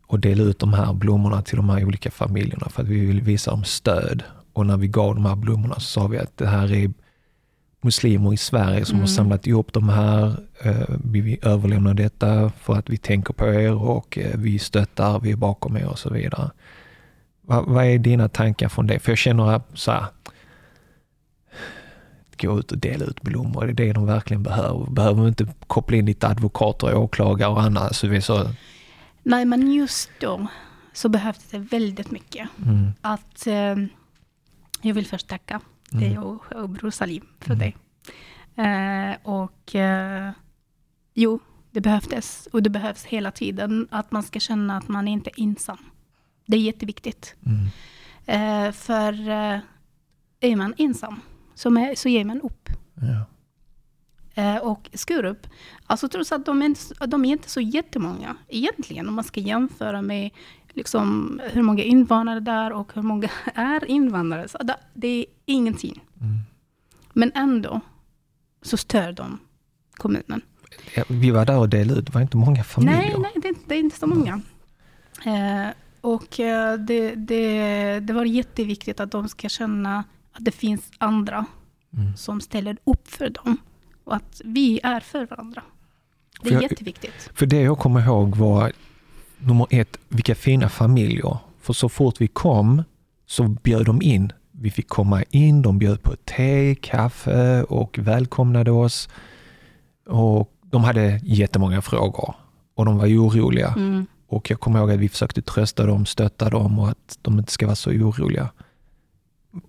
att dela ut de här blommorna till de här olika familjerna för att vi vill visa dem stöd. Och när vi gav de här blommorna så sa vi att det här är muslimer i Sverige som har Mm. samlat ihop de här. Eh, Vi vill överlämna detta för att vi tänker på er och eh, vi stöttar, vi är bakom er och så vidare. Vad, vad är dina tankar från det? För jag känner att så här, gå ut och dela ut blommor, det är det de verkligen behöver. Behöver inte koppla in lite advokater och åklagare och annat. Så vi så, Nej, men just då så behövdes det väldigt mycket. mm, Att, eh, jag vill först tacka Mm. dig och, och Bror Salim för Mm. det. Eh, och eh, jo, det behövdes. Och det behövs hela tiden att man ska känna att man inte är ensam. Det är jätteviktigt. mm, Eh, för eh, är man ensam så, med, så ger man upp. ja, Eh, och Skurup, alltså trots att de är, inte, så- de är inte så jättemånga egentligen, om man ska jämföra med liksom, hur många invandrare där och hur många är invandrare. Så det, det är ingenting. mm. Men ändå så stör de kommunen. Ja, Vi var där och delade ut, det var inte många familjer. Nej, nej det, det är inte så många. Eh, och eh, det, det, det var jätteviktigt att de ska känna att det finns andra Mm. som ställer upp för dem. Och att vi är för varandra. Det För är jag- jätteviktigt. För det jag kommer ihåg var nummer ett, vilka fina familjer. För så fort vi kom så bjöd de in. Vi fick komma in, de bjöd på te, kaffe och välkomnade oss. Och de hade jättemånga frågor och de var ju oroliga. Mm. Och jag kommer ihåg att vi försökte trösta dem, stötta dem och att de inte ska vara så oroliga.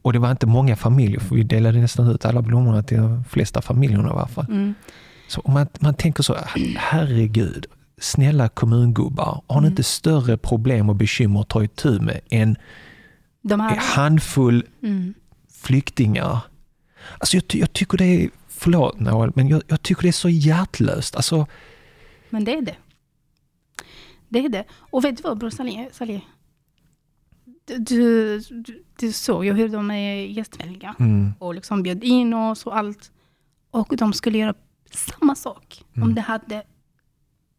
Och det var inte många familjer, för vi delade nästan ut alla blommorna till de flesta familjerna i alla fall. Mm. Så om man, man tänker så, herregud, snälla kommungubbar, har ni Mm. inte större problem och bekymmer att ta itu med än De en här, handfull mm. flyktingar? Alltså jag, jag tycker det är, förlåt Noel, men jag, jag tycker det är så hjärtlöst. Alltså, Men det är det. Det är det. Och vet du vad, Bror Salih? Salih? Du, du, du såg ju hur de är gästvänliga Mm. och liksom bjöd in oss och allt. Och de skulle göra samma sak Mm. om det hade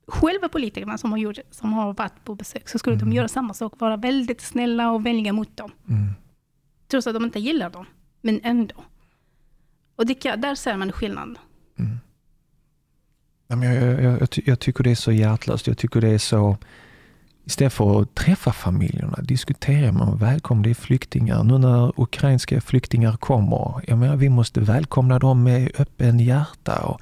själva politikerna som har, gjort, som har varit på besök, så skulle Mm. de göra samma sak, vara väldigt snälla och vänliga mot dem. Mm. Trots att de inte gillar dem, men ändå. Och det, där ser man skillnad. Ja, men jag, jag, jag, jag tycker det är så hjärtlöst. Jag tycker det är så... Istället för att träffa familjerna, diskutera dem, välkomna är flyktingar. Nu när ukrainska flyktingar kommer, jag menar, vi måste välkomna dem med öppen hjärta. Och,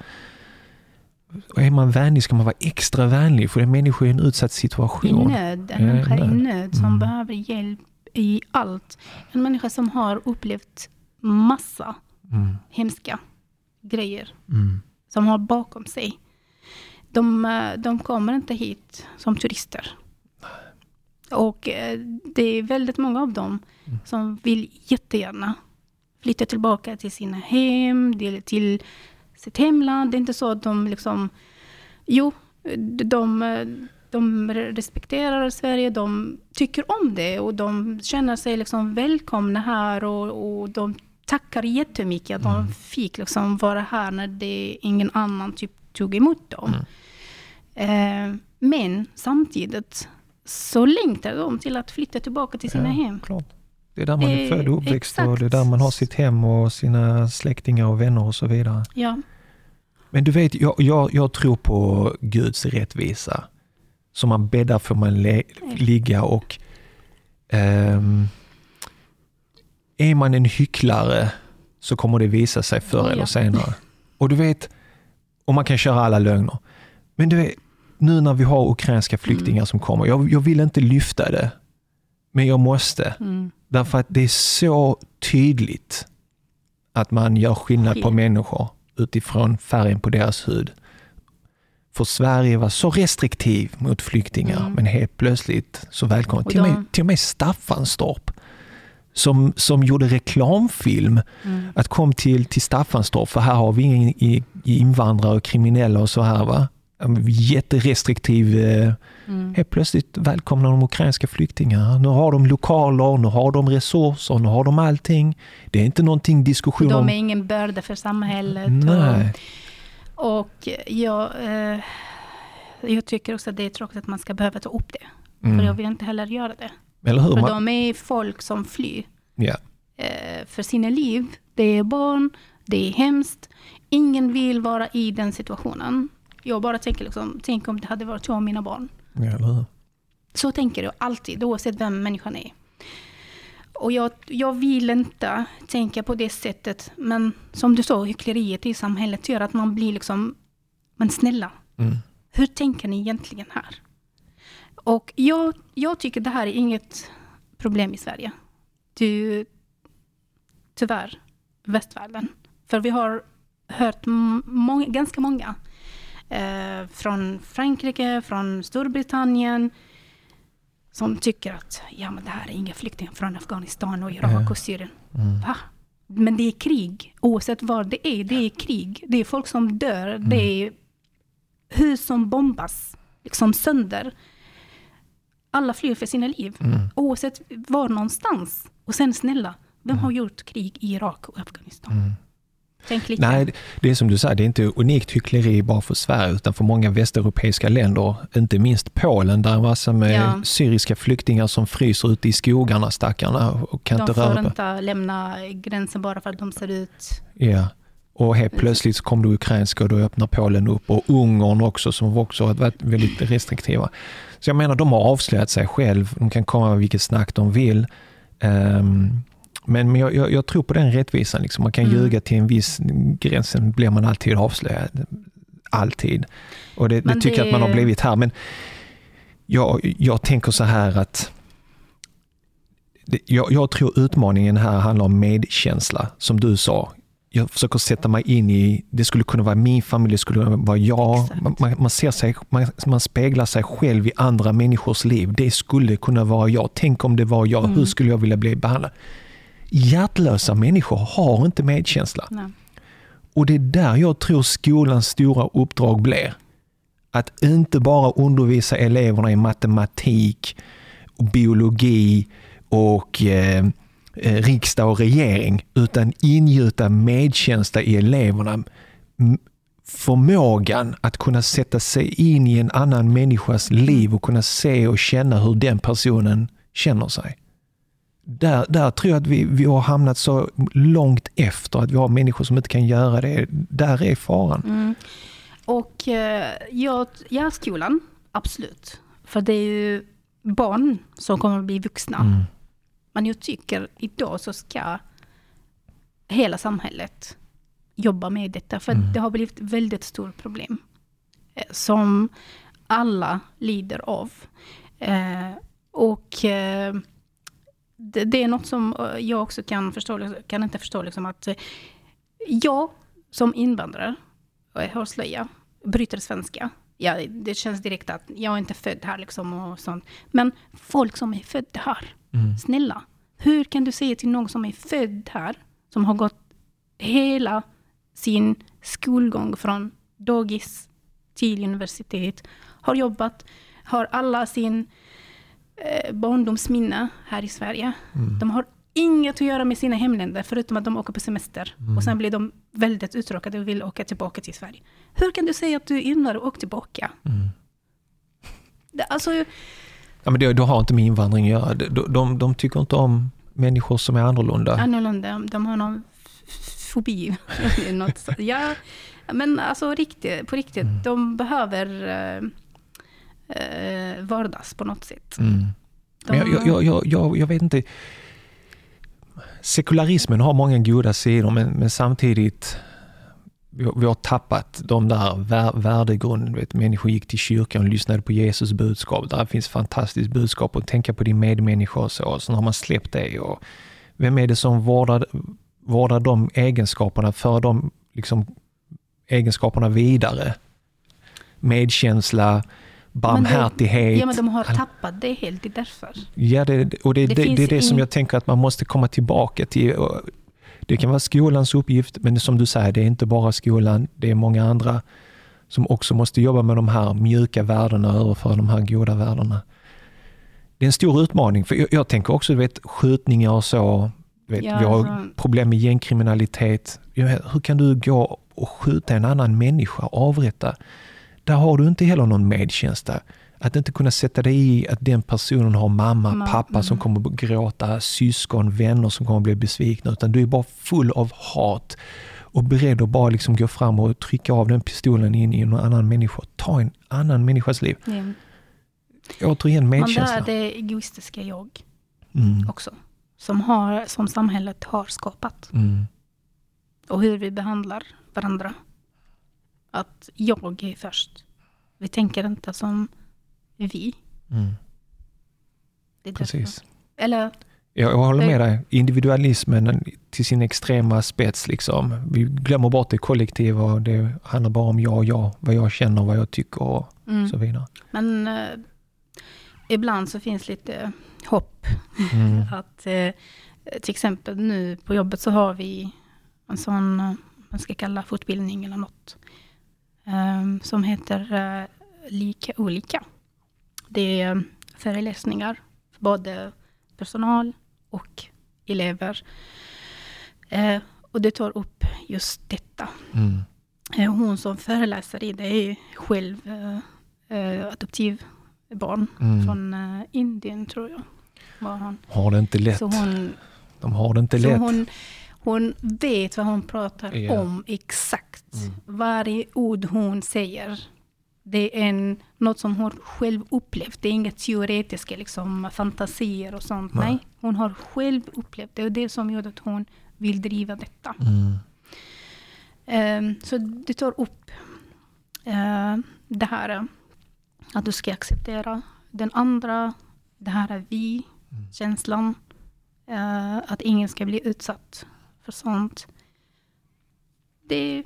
och är man vänlig ska man vara extra vänlig, för det är människor i en utsatt I situation. nöd, en Ja, människa i nöd. nöd som Mm. behöver hjälp i allt. En människa som har upplevt massa Mm, hemska grejer mm, som har bakom sig. De, eh, de kommer inte hit som turister. Och eh, det är väldigt många av dem Mm. som vill jättegärna flytta tillbaka till sina hem, till, sitt hemland. Det är inte så att de liksom... Jo, de, de respekterar Sverige, de tycker om det och de känner sig liksom välkomna här och, och de tackar jättemycket att de fick liksom vara här när det ingen annan typ tog emot dem. Eh, men samtidigt så längtar de till att flytta tillbaka till sina Ja, hem. klart. Det är där man är född och uppväxt och det är där man har sitt hem och sina släktingar och vänner och så vidare. Ja, Men du vet, jag, jag, jag tror på Guds rättvisa. Som man bäddar får man le, ligga och ehm, är man en hycklare så kommer det visa sig förr eller ja. senare. Och du vet, och man kan köra alla lögner. Men du vet, nu när vi har ukrainska flyktingar Mm. som kommer, jag, jag vill inte lyfta det, men jag måste. mm. Därför att det är så tydligt att man gör skillnad på människor utifrån färgen på deras hud. För Sverige var så restriktiv mot flyktingar, Mm. men helt plötsligt så välkomna. Och Till, till och med Staffanstorp, som, som gjorde reklamfilm, Mm. att kom till, till Staffanstorp, för här har vi ingen i- invandrare och kriminella och så här. Va? Jätterestriktiv eh, Mm. Helt plötsligt välkomnar de ukrainska flyktingar. Nu har de lokaler, nu har de resurser, nu har de allting. Det är inte någonting diskussion De om... är ingen börda för samhället. Nej. Och, och jag, eh, jag tycker också att det är tråkigt att man ska behöva ta upp det. För jag Mm. vill inte heller göra det. Eller hur? För Man, de är folk som flyr ja. eh, för sina liv. Det är barn, det är hemskt. Ingen vill vara i den situationen. Jag bara tänker liksom, tänk om det hade varit jag och mina barn. ja? Så tänker jag alltid, oavsett vem människan är. Och jag, jag vill inte tänka på det sättet, men som du sa, hyckleriet i samhället gör att man blir liksom, men snälla, Mm. hur tänker ni egentligen här? Och jag, jag tycker det här är inget problem i Sverige. Du, tyvärr, västvärlden. För vi har hört ganska många eh, från Frankrike, från Storbritannien, som tycker att ja, men det här är inga flyktingar från Afghanistan och Irak Ja. och Syrien. Mm. Va? Men det är krig, oavsett vad det är. Det är krig. Det är folk som dör. Det är hus som bombas liksom sönder. Alla flyr för sina liv, Mm. oavsett var någonstans. Och sen snälla, vem har gjort krig i Irak och Afghanistan? Tänk lite. Nej, det är som du säger, det är inte unikt hyckleri bara för Sverige utan för många västeuropeiska länder, inte minst Polen där en massa med Ja. syriska flyktingar som fryser ute i skogarna stackarna och kan de inte får röra på. inte lämna gränsen bara för att de ser ut... Ja. Och helt plötsligt så kom det ukrainska och då öppnar Polen upp och Ungern också som också har varit väldigt restriktiva. Så jag menar, de har avslöjat sig själv. De kan komma med vilket snack de vill. Ehm, men men jag, jag, jag tror på den rättvisan. Liksom. Man kan Mm. ljuga till en viss gräns, sen blir man alltid avslöjad. Alltid. Och det, det tycker jag det- att man har blivit här. Men jag, jag tänker så här att det, jag, jag tror utmaningen här handlar om medkänsla, som du sa. Jag försöker sätta mig in i, det skulle kunna vara min familj, det skulle kunna vara jag. Man, man, ser sig, man, man speglar sig själv i andra människors liv. Det skulle kunna vara jag. Tänk om det var jag, Mm. hur skulle jag vilja bli behandlad? Hjärtlösa människor har inte medkänsla. Nej. Och det är där jag tror skolans stora uppdrag blir. Att inte bara undervisa eleverna i matematik, och biologi och eh, eh, riksdag och regering, utan ingjuta medkänsla i eleverna. Förmågan att kunna sätta sig in i en annan människas liv och kunna se och känna hur den personen känner sig. Där, där tror jag att vi, vi har hamnat så långt efter att vi har människor som inte kan göra det. Där är faran. Mm. Och eh, ja, ja, skolan, absolut. För det är ju barn som kommer att bli vuxna. Mm. Men jag tycker idag så ska hela samhället jobba med detta. För Mm. det har blivit ett väldigt stort problem. eh, Som alla lider av. Eh, och det, det är något som eh, jag också kan förstå, kan inte förstå liksom att eh, jag som invandrare och jag har slöja, bryter svenska. Ja, det känns direkt att jag är inte född här liksom och sånt. Men folk som är födda här, Mm. snälla. Hur kan du säga till någon som är född här, som har gått hela sin skolgång från dagis till universitet, har jobbat, har alla sin eh, barndomsminne här i Sverige. Mm. De har inget att göra med sina hemländer, förutom att de åker på semester. Mm. Och sen blir de väldigt uttråkade och vill åka tillbaka till Sverige. Hur kan du säga att du är invandrare och åker tillbaka? Mm. Det, alltså, Ja, men det, det har inte med invandring att göra. De, de, de tycker inte om människor som är annorlunda. annorlunda, de har någon fobi. Något. Ja, men alltså riktigt, på riktigt, Mm. de behöver eh, vardags på något sätt. Mm. De, Men jag, jag, jag, jag, jag, vet inte. Sekularismen har många goda sidor men, men samtidigt vi har, tappat de där vär, värdegrunden. Vet, människor gick till kyrkan och lyssnade på Jesus budskap. Där finns fantastiskt budskap att tänka på din medmänniska och så. Sen har man släppt det. Och vem är det som vårdar, vårdar de egenskaperna, för de liksom, egenskaperna vidare? Medkänsla, barmhärtighet. ja, men de har tappat det helt, det är därför. Ja, det, och det, Det det, det, är det som jag tänker att man måste komma tillbaka till. Det kan vara skolans uppgift, men som du säger, det är inte bara skolan, det är många andra som också måste jobba med de här mjuka värdena och överföra de här goda värdena. Det är en stor utmaning, för jag, jag tänker också, du vet, skjutningar och så. Vet, Ja, vi har problem med gängkriminalitet. Hur kan du gå och skjuta en annan människa, avrätta? Där har du inte heller någon medkänsla. Att inte kunna sätta dig i att den personen har mamma, Ma- pappa som mm. kommer att gråta, syskon, vänner som kommer att bli besvikna. Utan du är bara full av hat och beredd att bara liksom gå fram och trycka av den pistolen in i någon annan människa. Ta en annan människas liv. Ja. Återigen medkänsla. är det egoistiska jag Mm, också. Som, har, som samhället har skapat. mm, Och hur vi behandlar varandra. Att jag är först. Vi tänker inte som vi. mm. Det är därför. Precis. Eller, Jag, jag håller med dig. Individualismen till sin extrema spets. Liksom. Vi glömmer bort det kollektiva och det handlar bara om jag och jag. Vad jag känner, vad jag tycker och mm. så vidare. Men eh, ibland så finns lite hopp. Mm. Att eh, till exempel nu på jobbet så har vi en sån, eh, man ska kalla fortbildning eller något. Eh, som heter eh, Lika olika. Det är eh, föreläsningar för både personal och elever. Eh, och det tar upp just detta. Mm. Eh, Hon som föreläser i det är själv eh, adoptivbarn Mm. från Indien tror jag. Var hon. Har det inte lätt. Så hon, De har det inte lätt. hon, hon vet vad hon pratar Ja. om exakt. Mm. Varje ord hon säger. Det är en, något som hon själv upplevt. Det är inga teoretiska liksom, fantasier och sånt. Nej. Nej. hon har själv upplevt det. Och det som gjorde att hon vill driva detta. Mm. Ehm, så det tar upp eh, det här att du ska acceptera den andra, det här är vi-känslan. eh, att ingen ska bli utsatt för sånt. Det är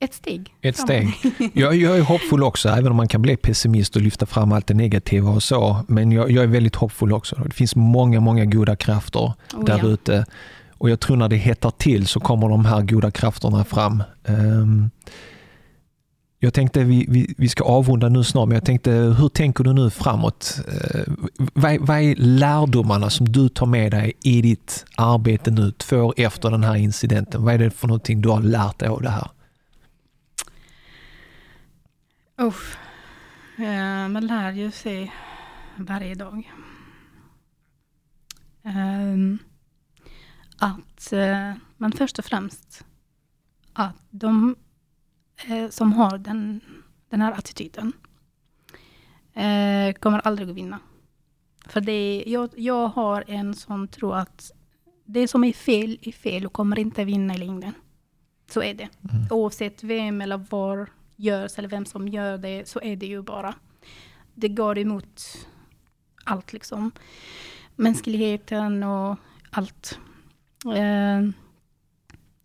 ett steg. Ett steg. Jag, jag är hoppfull också, även om man kan bli pessimist och lyfta fram allt det negativa och så. Men jag, jag är väldigt hoppfull också. Det finns många, många goda krafter Oh, där ja. ute. Och jag tror när det hettar till så kommer de här goda krafterna fram. Ehm, jag tänkte vi, vi, vi ska avrunda nu snart, men jag tänkte hur tänker du nu framåt? Eh, vad, vad är lärdomarna som du tar med dig i ditt arbete nu två år efter den här incidenten? Vad är det för någonting du har lärt dig av det här? Oh, man lär ju sig varje dag. Ehm, att eh, man först och främst att de uh, som har den, den här attityden uh, kommer aldrig att vinna. För det, jag, jag har en sån tro att det som är fel är fel och kommer inte vinna i längden. Så är det. Mm. Oavsett vem eller var görs eller vem som gör det så är det ju bara. Det går emot allt liksom. Mänskligheten och allt. Eh,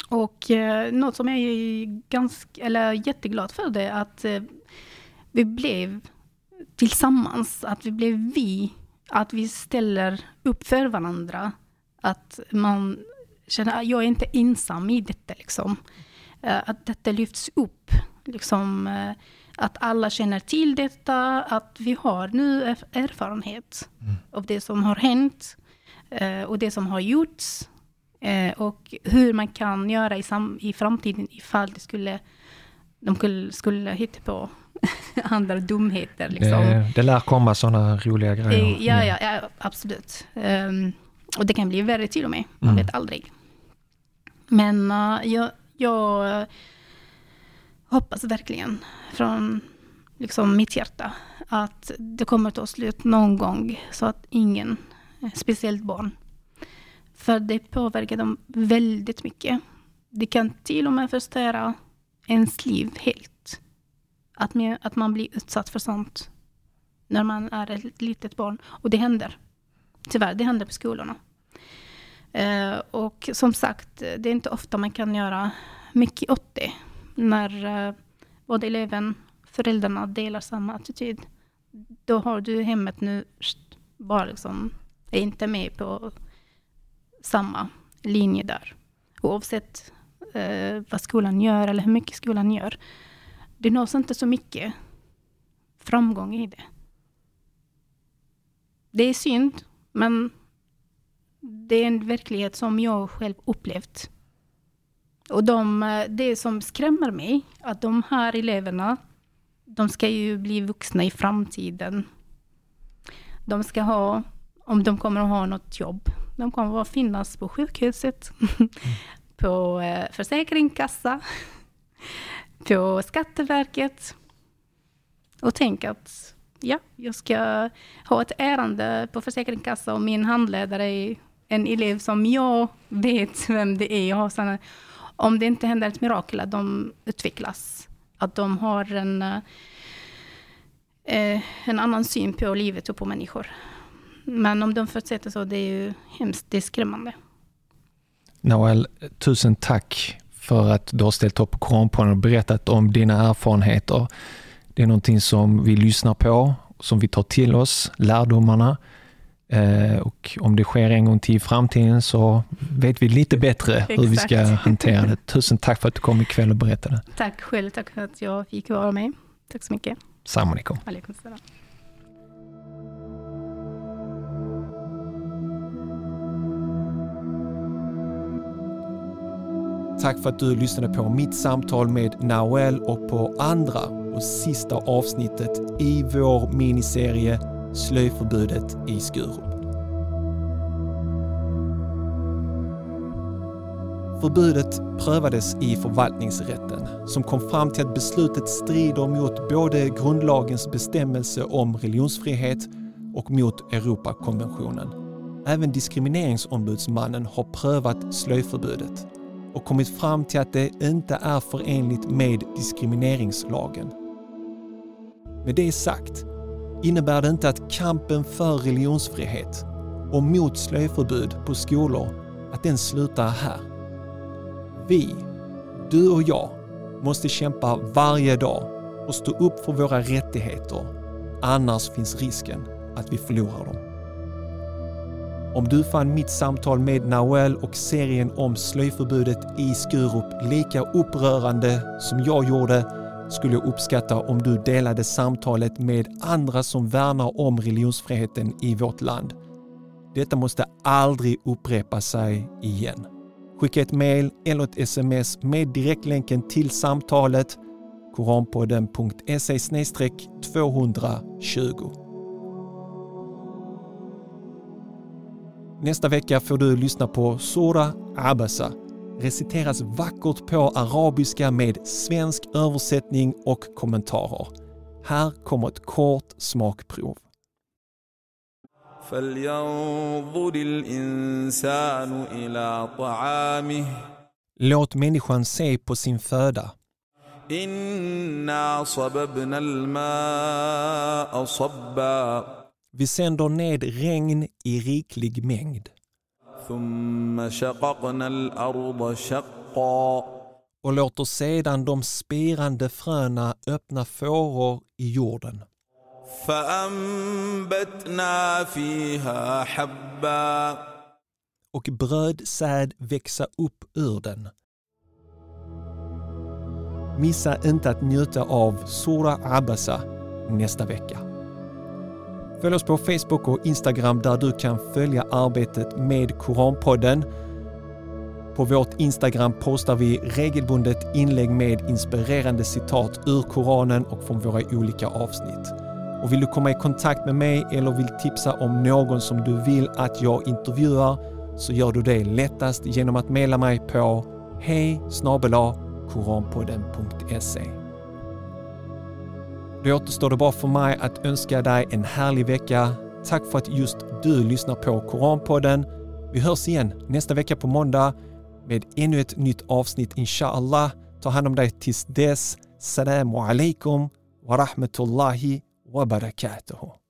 och eh, något som jag är ganska, eller jätteglad för det är att eh, vi blev tillsammans, att vi blev vi, att vi ställer upp för varandra. Att man känner att jag är inte ensam i detta liksom. Eh, att detta lyfts upp. Liksom, eh, att alla känner till detta, att vi har nu erfarenhet mm. av det som har hänt eh, och det som har gjorts. Eh, och hur man kan göra i, sam i framtiden ifall det skulle, de skulle, skulle hitta på andra dumheter. Liksom. Det, det lär komma sådana roliga grejer. Eh, ja, ja, ja, absolut. Um, och det kan bli värre till och med, man mm. vet aldrig. Men uh, jag, jag hoppas verkligen från liksom mitt hjärta att det kommer att ta slut någon gång så att ingen, speciellt barn, för det påverkar dem väldigt mycket. Det kan till och med förstöra ens liv helt. Att, man, att man blir utsatt för sånt när man är ett litet barn. Och det händer. Tyvärr, det händer på skolorna. Eh, och som sagt, det är inte ofta man kan göra mycket åt det när uh, både eleven och föräldrarna delar samma attityd. Då har du hemmet nu bara liksom, är inte med på samma linje där. Oavsett eh, vad skolan gör eller hur mycket skolan gör. Det nås inte så mycket framgång i det. Det är synd, men det är en verklighet som jag själv upplevt och de, eh, det som skrämmer mig, att de här eleverna, de ska ju bli vuxna i framtiden. De ska ha, om de kommer att ha något jobb, de kommer att finnas på sjukhuset, på eh, Försäkringskassan, försäkringskassa, på Skatteverket. Och tänk att ja, jag ska ha ett ärende på Försäkringskassa och min handledare är en elev som jag vet vem det är. Jag har såna, om det inte händer ett mirakel, att de utvecklas. Att de har en, eh, eh, en annan syn på livet och på människor. Men om de fortsätter så, det är ju hemskt, det är skrämmande. Noel, tusen tack för att du har ställt upp på Koranpodden och berättat om dina erfarenheter. Det är någonting som vi lyssnar på, som vi tar till oss, lärdomarna. Eh, och om det sker en gång till i framtiden så vet vi lite bättre hur vi ska hantera det. Tusen tack för att du kom ikväll och berättade. Tack själv, tack för att jag fick vara med. Tack så mycket. Salam alaikum. Tack för att du lyssnade på mitt samtal med Nahuel och på andra och sista avsnittet i vår miniserie slöjförbudet i Skurup. Förbudet prövades i förvaltningsrätten som kom fram till att beslutet strider mot både grundlagens bestämmelse om religionsfrihet och mot Europakonventionen. Även diskrimineringsombudsmannen har prövat slöjförbudet och kommit fram till att det inte är förenligt med diskrimineringslagen. Med det sagt innebär det inte att kampen för religionsfrihet och mot slöjförbud på skolor, att den slutar här. Vi, du och jag, måste kämpa varje dag och stå upp för våra rättigheter. Annars finns risken att vi förlorar dem. Om du fann mitt samtal med Nawel och serien om slöjförbudet i Skurup lika upprörande som jag gjorde skulle jag uppskatta om du delade samtalet med andra som värnar om religionsfriheten i vårt land. Detta måste aldrig upprepa sig igen. Skicka ett mejl eller ett sms med direktlänken till samtalet koranpodden.se 220. Nästa vecka får du lyssna på Sora Abasa reciteras vackert på arabiska med svensk översättning och kommentarer. Här kommer ett kort smakprov. Låt människan se på sin föda. Inna sababna al-ma'a vi sänder ned regn i riklig mängd. Och låter sedan de spirande fröna öppna fåror i jorden. Och brödsäd växa upp ur den. Missa inte att njuta av Sura Abasa nästa vecka. Följ oss på Facebook och Instagram där du kan följa arbetet med Koranpodden. På vårt Instagram postar vi regelbundet inlägg med inspirerande citat ur Koranen och från våra olika avsnitt. Och vill du komma i kontakt med mig eller vill tipsa om någon som du vill att jag intervjuar så gör du det lättast genom att mejla mig på hej koranpodden.se. Då återstår det bara för mig att önska dig en härlig vecka. Tack för att just du lyssnar på Koranpodden. Vi hörs igen nästa vecka på måndag med ännu ett nytt avsnitt inshallah. Ta hand om dig tills dess. Salamu alaikum wa rahmatullahi wa barakatuhu.